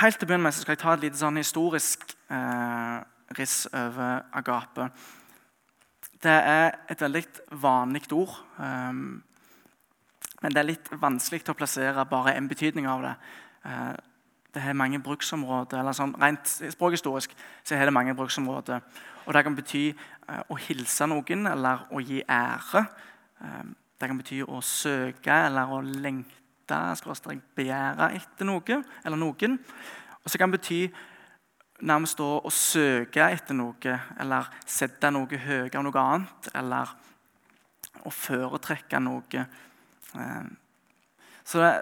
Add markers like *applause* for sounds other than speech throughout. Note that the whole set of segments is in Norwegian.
Helt til å begynne med skal jeg ta et lite sånn historisk eh, riss over agape. Det er et veldig vanlig ord. Um, men det er litt vanskelig å plassere bare en betydning av det. Eh, det har mange bruksområder. eller sånn, Rent språkhistorisk så har det mange bruksområder. Og Det kan bety eh, å hilse noen eller å gi ære. Eh, det kan bety å søke eller å lengte, begjære etter noe eller noen. Og så kan det bety nærmest å søke etter noe eller sette noe høyere enn noe annet. Eller å foretrekke noe. Eh, så det,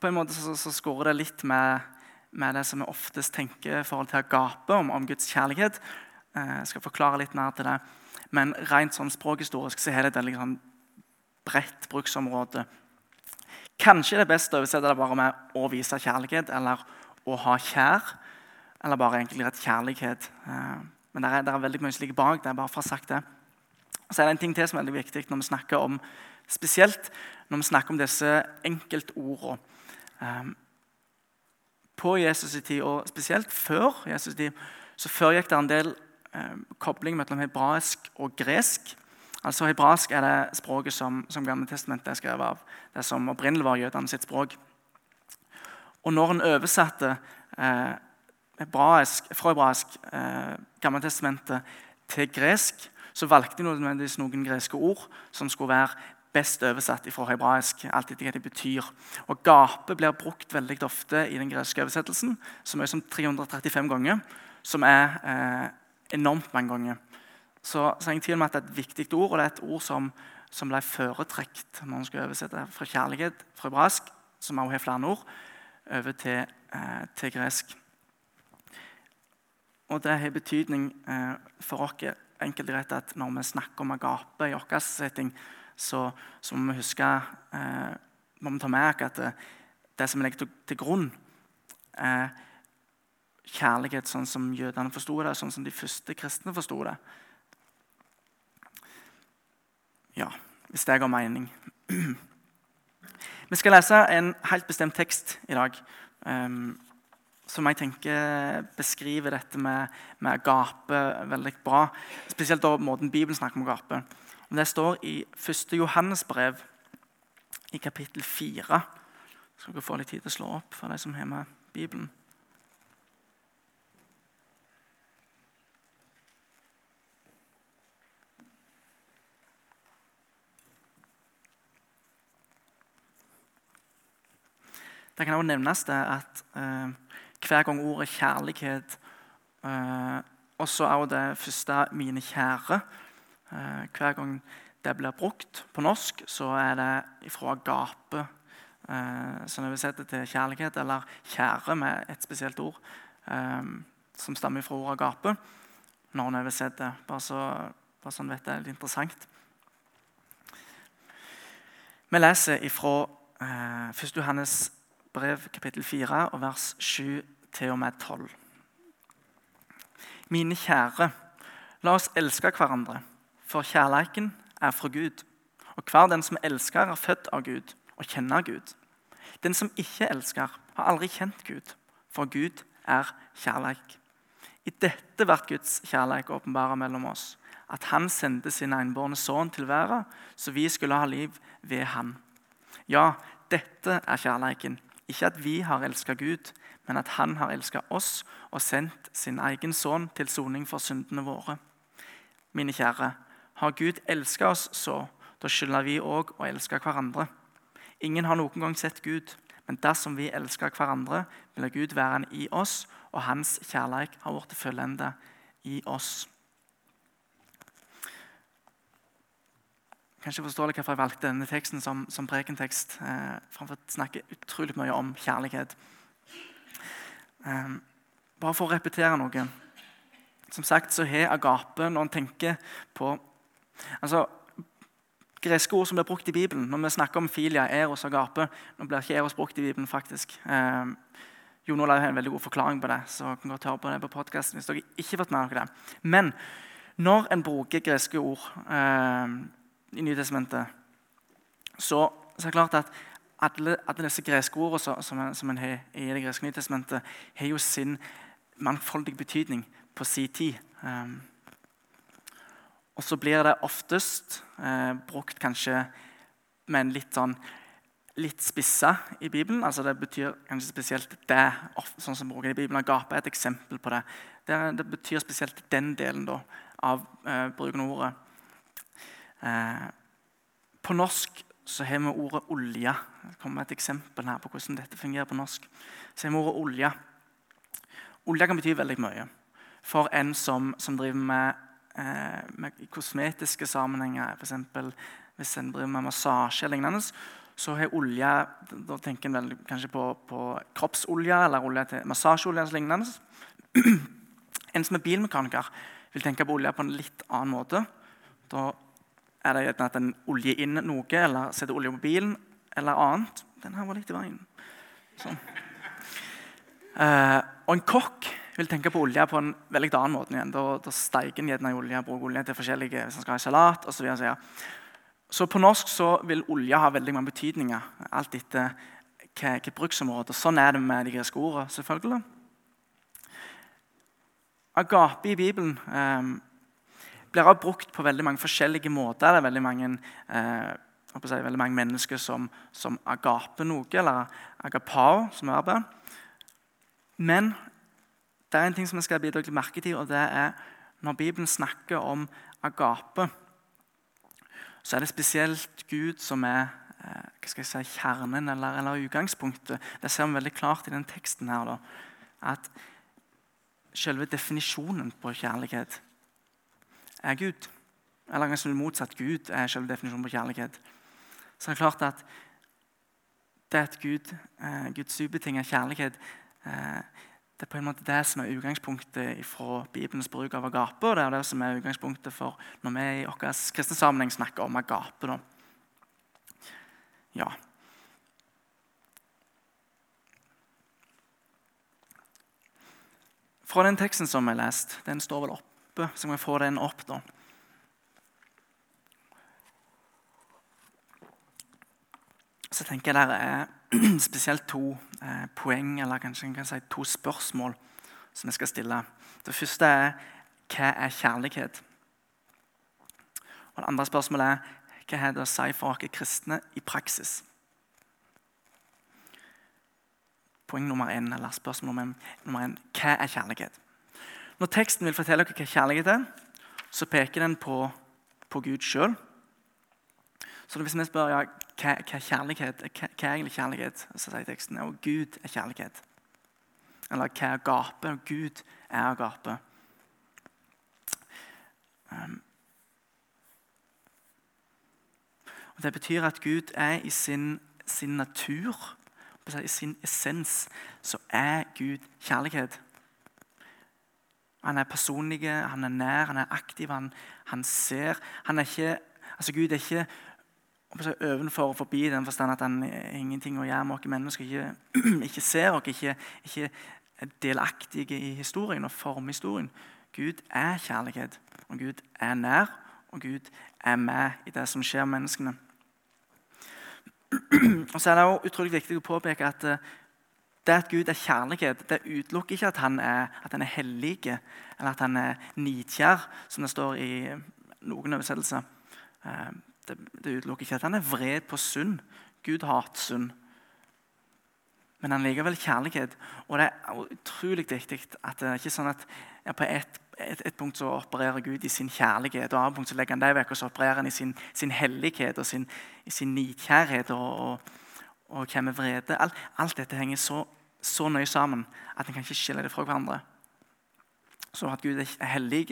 på en måte så, så skårer det litt med, med, det som vi oftest tenker i forhold til agape, om, om Guds kjærlighet. Eh, jeg skal forklare litt mer til det. Men rent sånn språkhistorisk så er det et veldig sånn bredt bruksområde. Kanskje det er best å oversette det bare med 'å vise kjærlighet' eller 'å ha kjær'. Eller bare egentlig rett kjærlighet. Eh, men det er, det er veldig mye som ligger bak det. bare for å ha sagt det. Så er det en ting til som er veldig viktig når vi snakker om spesielt når vi snakker om disse enkeltordene. Um, på Jesus' i tid, og spesielt før Jesus' tid, så foregikk det en del um, kobling mellom hebraisk og gresk. Altså Hebraisk er det språket som, som Gammeltestamentet er skrevet av. Det som opprinnelig var jødene sitt språk. Og når en oversatte eh, hebraisk, fra hebraisk eh, Gammeltestamentet til gresk, så valgte de nødvendigvis noen greske ord som skulle være best oversatt fra hebraisk. alt etter hva de betyr. Og Gape blir brukt veldig ofte i den greske oversettelsen, så mye som 335 ganger. Som er eh, enormt mange ganger. Så, så jeg tvil om at det er et viktig ord, og det er et ord som, som ble foretrekt når man skulle oversette fra kjærlighet fra hebraisk, som også har flere ord, over til, eh, til gresk. Og det har betydning eh, for oss enkelt rett at når vi snakker om agape i vår setting, så, så, må vi huske eh, må vi ta med at det, det som legger til, til grunn, er kjærlighet sånn som jødene forsto det, sånn som de første kristne forsto det. Ja, hvis det ga mening. Vi skal lese en helt bestemt tekst i dag. Um, som jeg tenker beskriver dette med, med gape veldig bra. Spesielt da måten Bibelen snakker om gape. Det står i 1. Johannes brev, i kapittel 4. Skal dere få litt tid til å slå opp for de som har med Bibelen. Det kan også nevnes det at eh, hver gang ordet 'kjærlighet' eh, Også av det første 'mine kjære'. Eh, hver gang det blir brukt på norsk, så er det fra gape. Eh, som setter til kjærlighet, eller 'kjære' med et spesielt ord. Eh, som stammer fra ordet 'gape'. Når en oversetter. Bare så, bare sånn vet det er litt interessant. Vi leser ifra eh, 1. Johannes brev kapittel 4 og vers 7 til og med 12. Mine kjære, la oss elske hverandre, for kjærleiken er fra Gud. Og hver den som elsker, er født av Gud og kjenner Gud. Den som ikke elsker, har aldri kjent Gud, for Gud er kjærleik. I dette blir Guds kjærleik åpenbara mellom oss, at Han sendte sin enbårne sønn til verden, så vi skulle ha liv ved Han. Ja, dette er kjærleiken, ikke at vi har elska Gud, men at Han har elska oss og sendt sin egen sønn til soning for syndene våre. Mine kjære, har Gud elska oss så, da skylder vi òg å elske hverandre. Ingen har noen gang sett Gud, men dersom vi elsker hverandre, vil Gud være i oss, og hans kjærlighet har blitt fullende i oss. Kanskje forstår dere hvorfor jeg valgte denne teksten som, som prekentekst. Eh, framfor å snakke utrolig mye om kjærlighet. Eh, bare for å repetere noe. Som sagt så har agape, når en tenker på altså, Greske ord som blir brukt i Bibelen når vi snakker om filia, eros agape Nå blir ikke eros brukt i Bibelen, faktisk. Eh, Jon Olav har en veldig god forklaring på det. så kan godt høre på det på podcasten hvis dere ikke har fått med dere det. Men når en bruker greske ord eh, i Nytestamentet, så, så er det klart at alle, alle disse greske ordene som, som en har i Det greske nytestamentet, har jo sin mangfoldige betydning på sin tid. Um, og så blir det oftest eh, brukt kanskje med en litt sånn litt spissa i Bibelen. altså Det betyr kanskje spesielt det, sånn som bruker i Bibelen. Agape er et eksempel på det. Det, det betyr spesielt den delen da, av eh, bruken av ordet. Eh, på norsk så har vi ordet olje. Det kommer et eksempel her på hvordan dette fungerer på norsk. Så har vi ordet olje. Olje kan bety veldig mye. For en som, som driver med, eh, med kosmetiske sammenhenger, f.eks. hvis en driver med massasje eller lignende, så har olje Da tenker en vel kanskje på, på kroppsolje eller olje til massasjeolje eller lignende. *clears throat* En som er bilmekaniker, vil tenke på olje på en litt annen måte. Da er det at en oljer inn noe, eller setter olje på bilen, eller annet. Den her var litt i veien. Sånn. Eh, og en kokk vil tenke på olje på en veldig annen måte. igjen. Da, da steiker en gjerne olje, bruker olje til forskjellige hvis en skal ha salat osv. Så, videre, så, på norsk så vil olje ha veldig mange betydninger. Alt etter hvilket bruksområde. Sånn er det med de greske ordene. selvfølgelig. Agape i Bibelen um, blir også brukt på veldig mange forskjellige måter. Det er veldig mange, eh, si, veldig mange mennesker som, som, agaper noe, eller agapao, som er det. Men det er en ting som jeg skal bidra til merke til, og det er når Bibelen snakker om agape, så er det spesielt Gud som er eh, hva skal jeg si, kjernen eller, eller, utgangspunktet. Det ser vi veldig klart i den teksten her. Da, at selve definisjonen på kjærlighet er Gud. Eller kanskje motsatt. Gud er selve definisjonen på kjærlighet. Så det er klart at det at Gud, eh, Guds ubetinget kjærlighet eh, det er på en måte det som er utgangspunktet fra Bibelens bruk av agape. Og det er det som er utgangspunktet for når vi i vår kristne sammenheng snakker om agape. Da. Ja. Fra den teksten som har lest, den står vel oppe, så må jeg få den opp. da. Så tenker jeg der er *clears throat* spesielt to eh, poeng, eller kanskje kan si to spørsmål som jeg skal stille. Det første er hva er kjærlighet? Og Det andre spørsmålet er hva har det å si for oss kristne i praksis? Poeng nummer én, eller spørsmål nummer én hva er kjærlighet? Når teksten vil fortelle dere hva kjærlighet er, så peker den på, på Gud sjøl. Så hvis vi spør ja, hva, hva, kjærlighet, hva, hva er egentlig kjærlighet, så sier teksten at Gud er kjærlighet. Eller hva er agape? Gud er agape. Um, og Det betyr at Gud er i sin, sin natur, i sin essens, så er Gud kjærlighet. Han er personlig, han er nær, han er aktiv, han, han ser. Han er ikke, altså Gud er ikke ovenfor og forbi den forstand at han er ingenting å gjøre med oss mennesker. Ikke, *clears throat* ikke ser oss, ikke, ikke er delaktige i historien og former historien. Gud er kjærlighet, og Gud er nær, og Gud er med i det som skjer med menneskene. *clears throat* Og så er Det også utrolig viktig å påpeke at eh, det at Gud er kjærlighet, det utelukker ikke at han er, er hellig eller at han er nidkjær, som det står i noen oversettelser. Eh, det, det utelukker ikke at han er vred på synd. Gud hater synd. Men han liker vel kjærlighet. Og det er utrolig viktig at det er ikke sånn at på et, et, et, punkt så opererer Gud i sin kjærlighet, og et annet punkt så legger han det vekk, og så opererer han i sin, sin hellighet og sin, i sin nidkjærhet og, og, og hvem er vrede. Alt, alt, dette henger så, så nøye sammen at en kan ikke skille det fra hverandre. Så at Gud er hellig,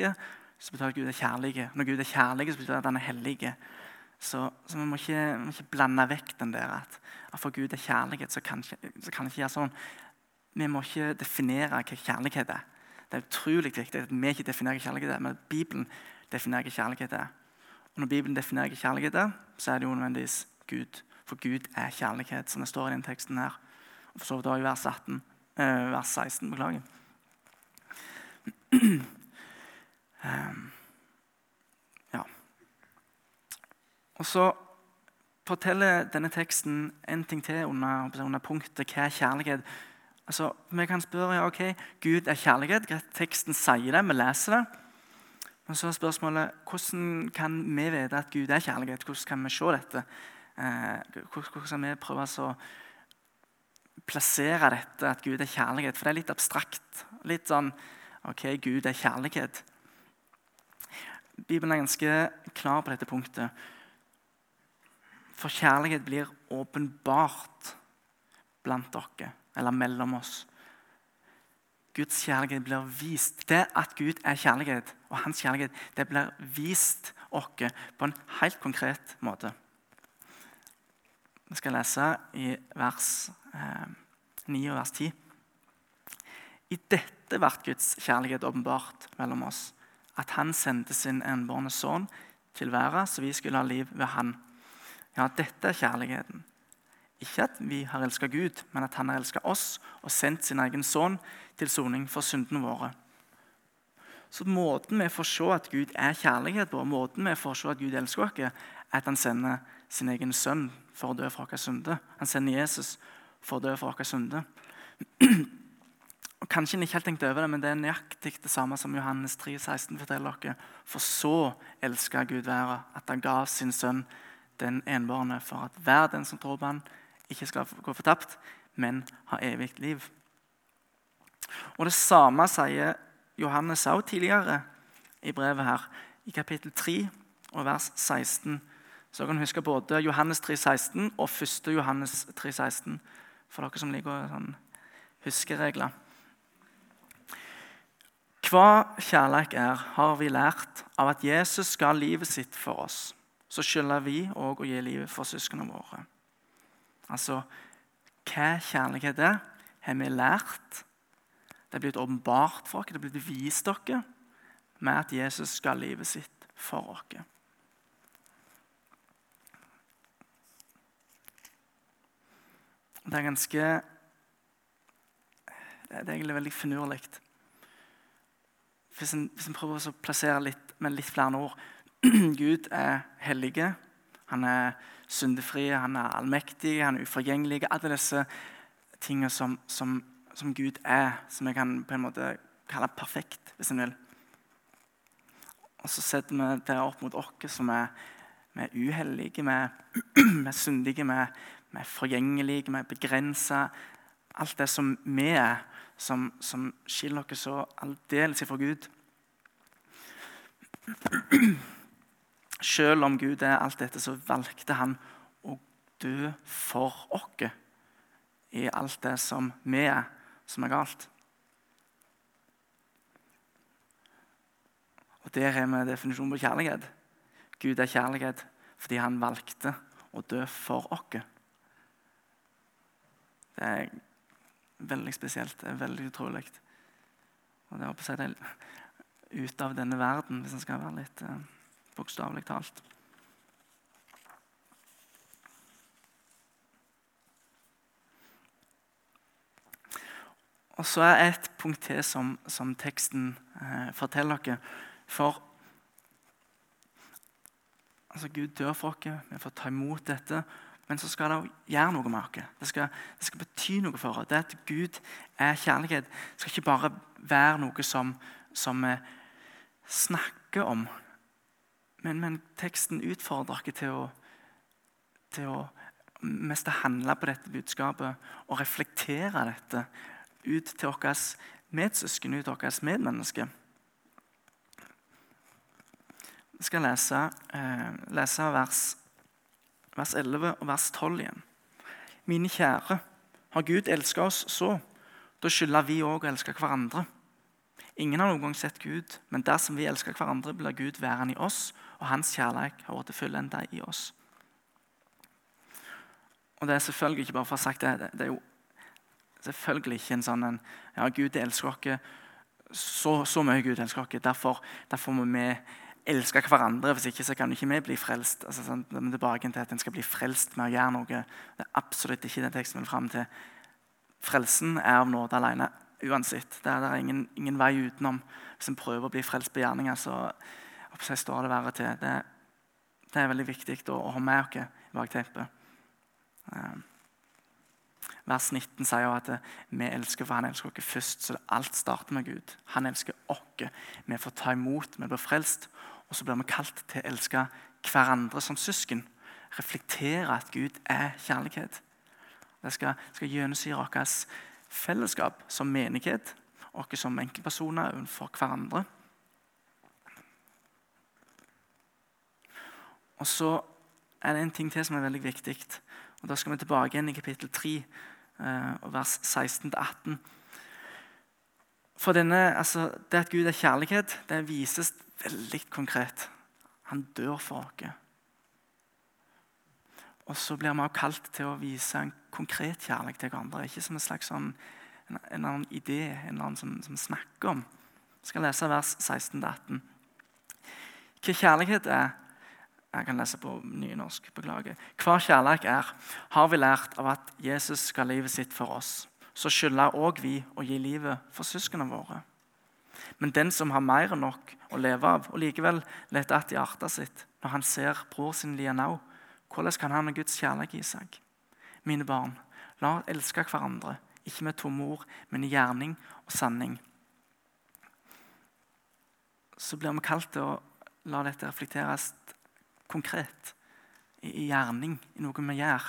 så betyr at Gud er kjærlig. Når Gud er kjærlig, så betyr det at han er hellig. Så, så vi, må ikke, vi, må ikke, blande vekk den der at, at for Gud er kjærlighet, så kan, ikke, så kan ikke gjøre sånn. Vi må ikke definere hva kjærlighet er. Det er utrolig viktig at vi ikke definerer hva kjærlighet er, men Bibelen definerer hva kjærlighet er. Og Når Bibelen definerer hva kjærlighet er, så er det jo nødvendigvis Gud. For Gud er kjærlighet, som det står i den teksten her. Og for så vidt også i vers, 18, eh, vers 16. Beklager. *clears throat* ja. Og så forteller denne teksten en ting til under, under punktet 'Hva er kjærlighet?' Altså, Vi kan spørre ja, ok, Gud er kjærlighet. Teksten sier det, vi leser det. Men så er spørsmålet hvordan kan vi vite at Gud er kjærlighet? Hvordan kan vi se dette? Eh, hvordan vi prøve å plassere dette, at Gud er kjærlighet? For det er litt abstrakt. Litt sånn OK, Gud er kjærlighet. Bibelen er ganske klar på dette punktet. For kjærlighet blir åpenbart blant dere, eller mellom oss. Guds kjærlighet blir vist. Det at Gud er kjærlighet, og hans kjærlighet, det blir vist oss på en helt konkret måte. Vi skal lese i vers eh, 9 og vers 10. I dette ble Guds kjærlighet åpenbart mellom oss, at Han sendte sin enbårne sønn til verden, så vi skulle ha liv ved Han. Ja, dette er kjærligheten. Ikke at vi har elsket Gud, men at Han har elsket oss og sendt sin egen sønn til soning for syndene våre. Så Måten vi får se at Gud er kjærlighet på, måten vi får se at Gud elsker oss, at han sender sin egen sønn for å dø for våre synder. Han sender Jesus for å dø for våre synder. Og Kanskje en ikke helt tenkte over det, men det er nøyaktig det samme som Johannes 3, 16 forteller dere. For så elska Gud verden, at han ga sin sønn den enbårne, for at hver den som tror på han, ikke skal gå fortapt, men ha evig liv. Og Det samme sier Johannes òg tidligere i brevet her, i kapittel 3 og vers 16. Så kan du huske både Johannes 3,16 og 1. Johannes 3,16 for dere som liker sånn huskeregler. Hva kjærlighet er, har vi lært av at Jesus ga livet sitt for oss. Så skylder vi òg å gi livet for søsknene våre. Altså, hva kjærlighet er, har vi lært. Det er blitt åpenbart for oss, det er blitt vist dere med at Jesus ga livet sitt for oss. Det er ganske Det er egentlig veldig finurlig hvis en prøver å plassere litt med litt flere ord *clears throat* Gud er hellige, han er syndefri, han er allmektig, han er uforgjengelig. Alle disse tingene som, som, som, Gud er, som jeg kan på en måte kalle perfekt, hvis en vil. Og så setter vi det opp mot oss som er, vi er uheldige, *clears throat* vi er syndige, vi er forgjengelige, vi er begrensa. Alt det som vi er som, som skiller oss så aldeles fra Gud. Selv om Gud er alt dette, så valgte han å dø for oss i alt det som vi er, som er galt. Og Der har vi definisjonen på kjærlighet. Gud er kjærlighet fordi han valgte å dø for oss. Det er veldig spesielt. Det er veldig utrolig. Og det er å si det ute av denne verden, hvis en skal være litt eh, bokstavelig talt. Og så er et punkt til som, som teksten eh, forteller dere. For altså Gud dør for oss, vi får ta imot dette. Men så skal det gjøre noe med oss. Det skal, det skal bety noe for oss. Det at Gud er kjærlighet, det skal ikke bare være noe som, som vi snakker om. Men, men teksten utfordrer oss til å, til å mest handle på dette budskapet og reflektere dette ut til våre medsøsken, ut til våre medmennesker. Vi skal lese, eh, lese vers vers 11 og vers 12 igjen. Mine kjære, har Gud elsket oss så, da skylder vi òg å elske hverandre. Ingen har noen gang sett Gud, men dersom vi elsker hverandre, blir Gud værende i oss, og hans kjærlighet har vært fullenda i oss. Og Det er selvfølgelig ikke bare for å ha sagt det, det er jo selvfølgelig ikke en sånn en, ja, Gud elsker oss så, så mye Gud elsker oss. Derfor, derfor må vi elske hverandre. Hvis ikke så kan ikke vi bli frelst. Altså, sånn, tilbake til at En skal bli frelst med å gjøre noe. Det er absolutt ikke den teksten vil fram til. Frelsen er av nåde alene uansett. Det er, det er ingen, ingen, vei utenom. Hvis en prøver å bli frelst på gjerninger, så, så står det verre til. Det, det, er veldig viktig å, å ha med oss bakteppet. Eh, vers 19 sier jo at vi elsker for han elsker oss først. Så alt starter med Gud. Han elsker oss. Vi får ta imot, vi blir frelst. Og så blir vi kalt til å elske hverandre som søsken. Reflektere at Gud er kjærlighet. Det skal, skal gjennomsyre vårt fellesskap som menighet, og som enkeltpersoner overfor hverandre. Og så er det en ting til som er veldig viktig. Og Da skal vi tilbake igjen i kapittel 3, eh, vers 16-18. For denne, altså, Det at Gud er kjærlighet, det vises veldig konkret. Han dør for oss. Og så blir vi kalt til å vise en konkret kjærlighet til hverandre. Ikke som en slags sånn, en, en annen idé en annen som, som snakker om. Jeg skal lese vers 16-18. Hva kjærlighet er Jeg kan lese på nynorsk. Beklager. Hva kjærlighet er, har vi lært av at Jesus ga livet sitt for oss. Så skylder òg vi å gi livet for søsknene våre. Men den som har mer enn nok å leve av, og likevel leter i hjertet sitt når han ser bror sin Lianau, hvordan kan han ha Guds kjærlighet i seg? Mine barn, la oss elske hverandre, ikke med tomme ord, men i gjerning og sanning. Så blir vi kalt til å la dette reflekteres konkret, i, gjerning, i noe vi gjør.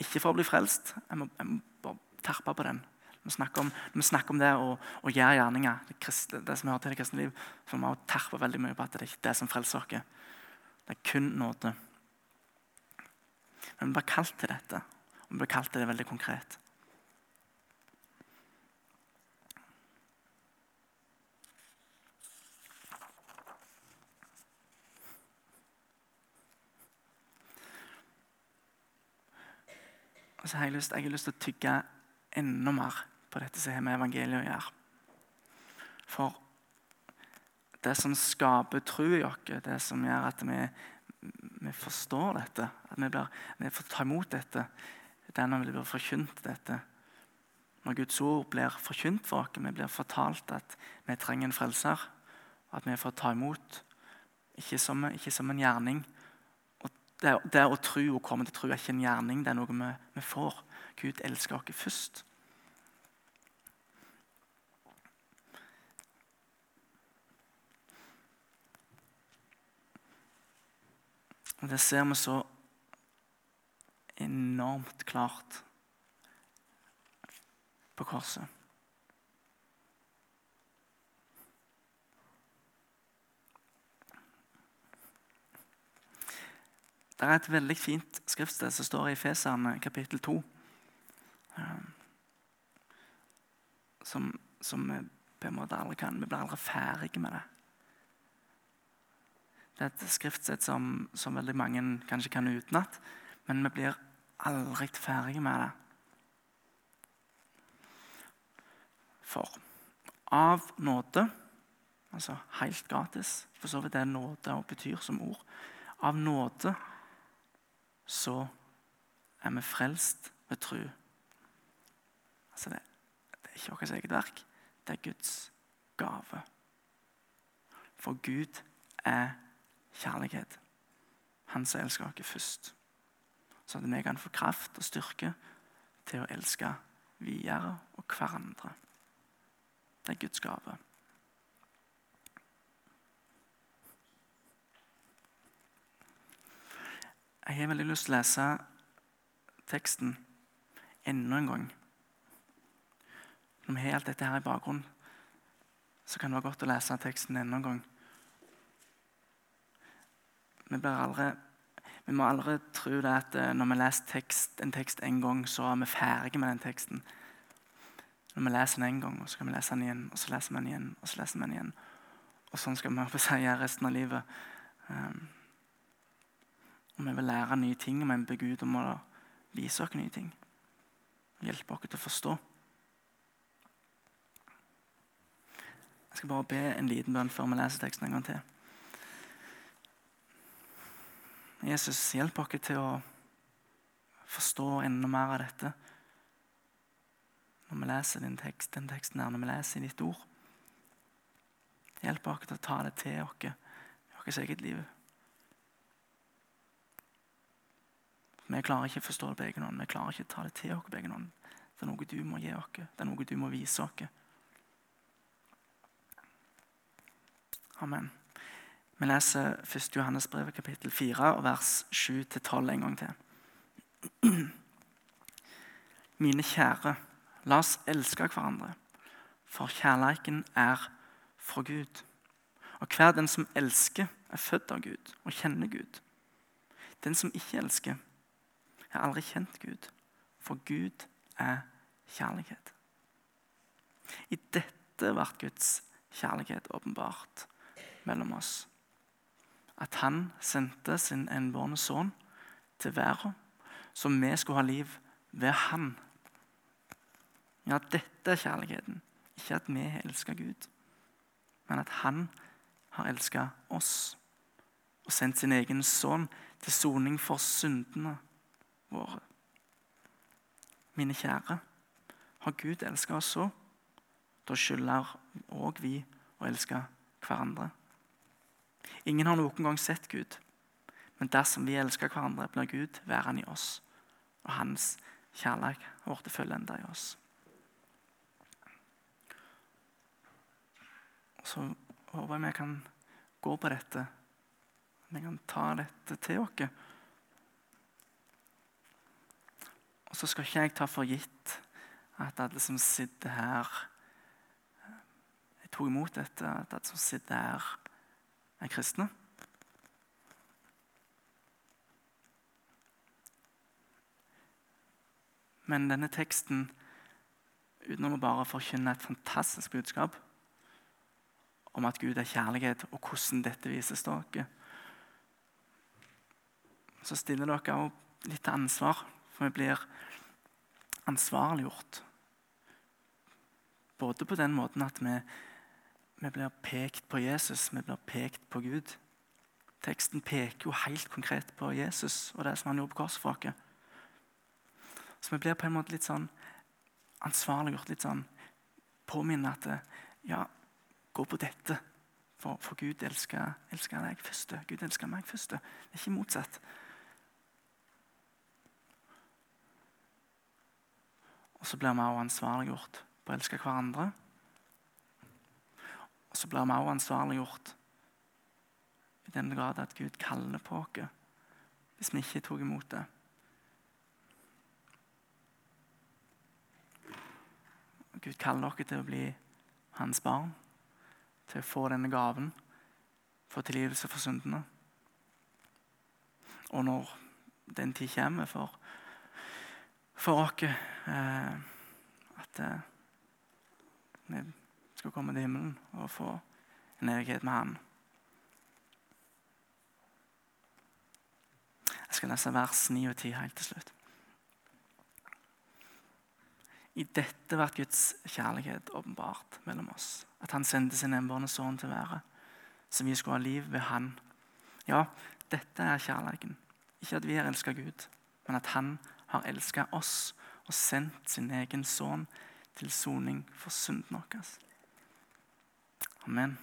Ikke for å bli frelst. Jeg må, jeg må bare terpe på den. Vi snakker om, når vi snakker om det å, å gjøre gjerninger, det, kristne, det, som hører til det kristne liv, for vi terpe veldig mye på at det er ikke det som frelser oss. Det er kun nåde. Men vi blir kalt til dette. Og vi blir kalt til det veldig konkret. Og så har jeg lyst, jeg har lyst til å tygge enda mer på dette som har med evangeliet å gjøre. For det som skaper tro i oss, det som gjør at vi, vi forstår dette, at vi, blir, vi får ta imot dette, det er når vi blir forkynt dette. Når Guds ord blir forkynt for oss, vi blir fortalt at vi trenger en frelser, at vi får ta imot, ikke som, ikke som en gjerning. Og det, det å tro og komme til tro er ikke en gjerning, det er noe vi, vi får. Gud elsker oss først. Og Det ser vi så enormt klart på korset. Det er et veldig fint skriftsted som står i Feserne kapittel 2. Um, som, som vi på en måte aldri kan Vi blir aldri ferdige med det. Det er et skriftsett som, som veldig mange kanskje kan utenat, men vi blir aldri ferdige med det. For av nåde, altså helt gratis For så vidt det nåde og betyr som ord. Av nåde så er vi frelst ved tro. Altså det, det er ikke vårt eget verk, det er Guds gave. For Gud er kjærlighet. Han som elsker oss først. Så at vi kan få kraft og styrke til å elske videre og hverandre. Det er Guds gave. Jeg har veldig lyst til å lese teksten enda en gang. Når vi har alt dette her i bakgrunnen, så kan det være godt å lese teksten enda en gang. Vi, aldri, vi, må aldri tro det at eh, når vi leser tekst, en tekst en gang, så er vi ferdige med den teksten. Når vi leser den en gang, og så kan vi lese den igjen, og så leser vi den igjen, og så leser vi den igjen. Og sånn skal vi si resten av livet. Um, og vi vil lære nye ting, og vi ber Gud om å vise oss nye ting. Hjelpe oss til å forstå. Jeg skal bare be en liten bønn før vi leser teksten en gang til. Jesus, hjelp oss til å forstå enda mer av dette når vi leser din tekst, den teksten her, når vi leser ditt ord. Hjelp oss til å ta det til oss i vårt eget liv. Vi klarer ikke å forstå det på egen hånd. Vi klarer ikke å ta det til oss på egen hånd. Det er noe du må gi oss. Det er noe du må vise oss. Amen. Vi leser 1. Johannes brev, kapittel 4, vers 7-12 en gang til. *clears throat* Mine kjære, la oss elske hverandre, for kjærleiken er fra Gud. Og hver den som elsker, er født av Gud og kjenner Gud. Den som ikke elsker, har aldri kjent Gud, for Gud er kjærlighet. I dette ble Guds kjærlighet åpenbart mellom oss. At han sendte sin enbårne sønn til verden, så vi skulle ha liv ved han. Ja, dette er kjærligheten. Ikke at vi har elska Gud, men at han har elska oss og sendt sin egen sønn til soning for syndene våre. Mine kjære, har Gud elska oss så, da skylder òg vi å elske hverandre. Ingen har noen gang sett Gud, men dersom vi elsker hverandre, blir Gud værende i oss, og hans kjærlighet vårt følger enda i oss. Så håper jeg vi kan gå på dette. Vi kan ta dette til oss. Og så skal ikke jeg ta for gitt at alle som sitter her Jeg tok imot dette, at alle som sitter her, er kristne. Men denne teksten, utenom å bare forkynne et fantastisk budskap om at Gud er kjærlighet, og hvordan dette vises dere, så stiller dere også litt til ansvar for vi blir ansvarliggjort. Både på den måten at vi, vi blir pekt på Jesus, vi blir pekt på Gud. Teksten peker jo helt konkret på Jesus og det som han gjorde på oss. Så vi blir på en måte litt sånn ansvarliggjort, litt sånn påminnet at ja, gå på dette. For, for Gud elsker, elsker deg først. Gud elsker meg først. Det er ikke motsatt. Og så blir vi også ansvarliggjort på å elske hverandre. Og så blir vi også ansvarliggjort i den grad at Gud kaller på oss hvis vi ikke tok imot det. Gud kaller dere til å bli hans barn, til å få denne gaven, få tilgivelse for syndene. Og når den tid kommer for for oss eh, at eh, skal komme til himmelen og få en evighet med Han. Jeg skal lese vers 9 og 10 helt til slutt. I dette ble Guds kjærlighet åpenbart mellom oss. At Han sendte sin enbårne sønn til verden, så vi skulle ha liv ved Han. Ja, dette er kjærligheten. Ikke at vi har elska Gud, men at Han har elska oss og sendt sin egen sønn til soning for synden vår. Amen.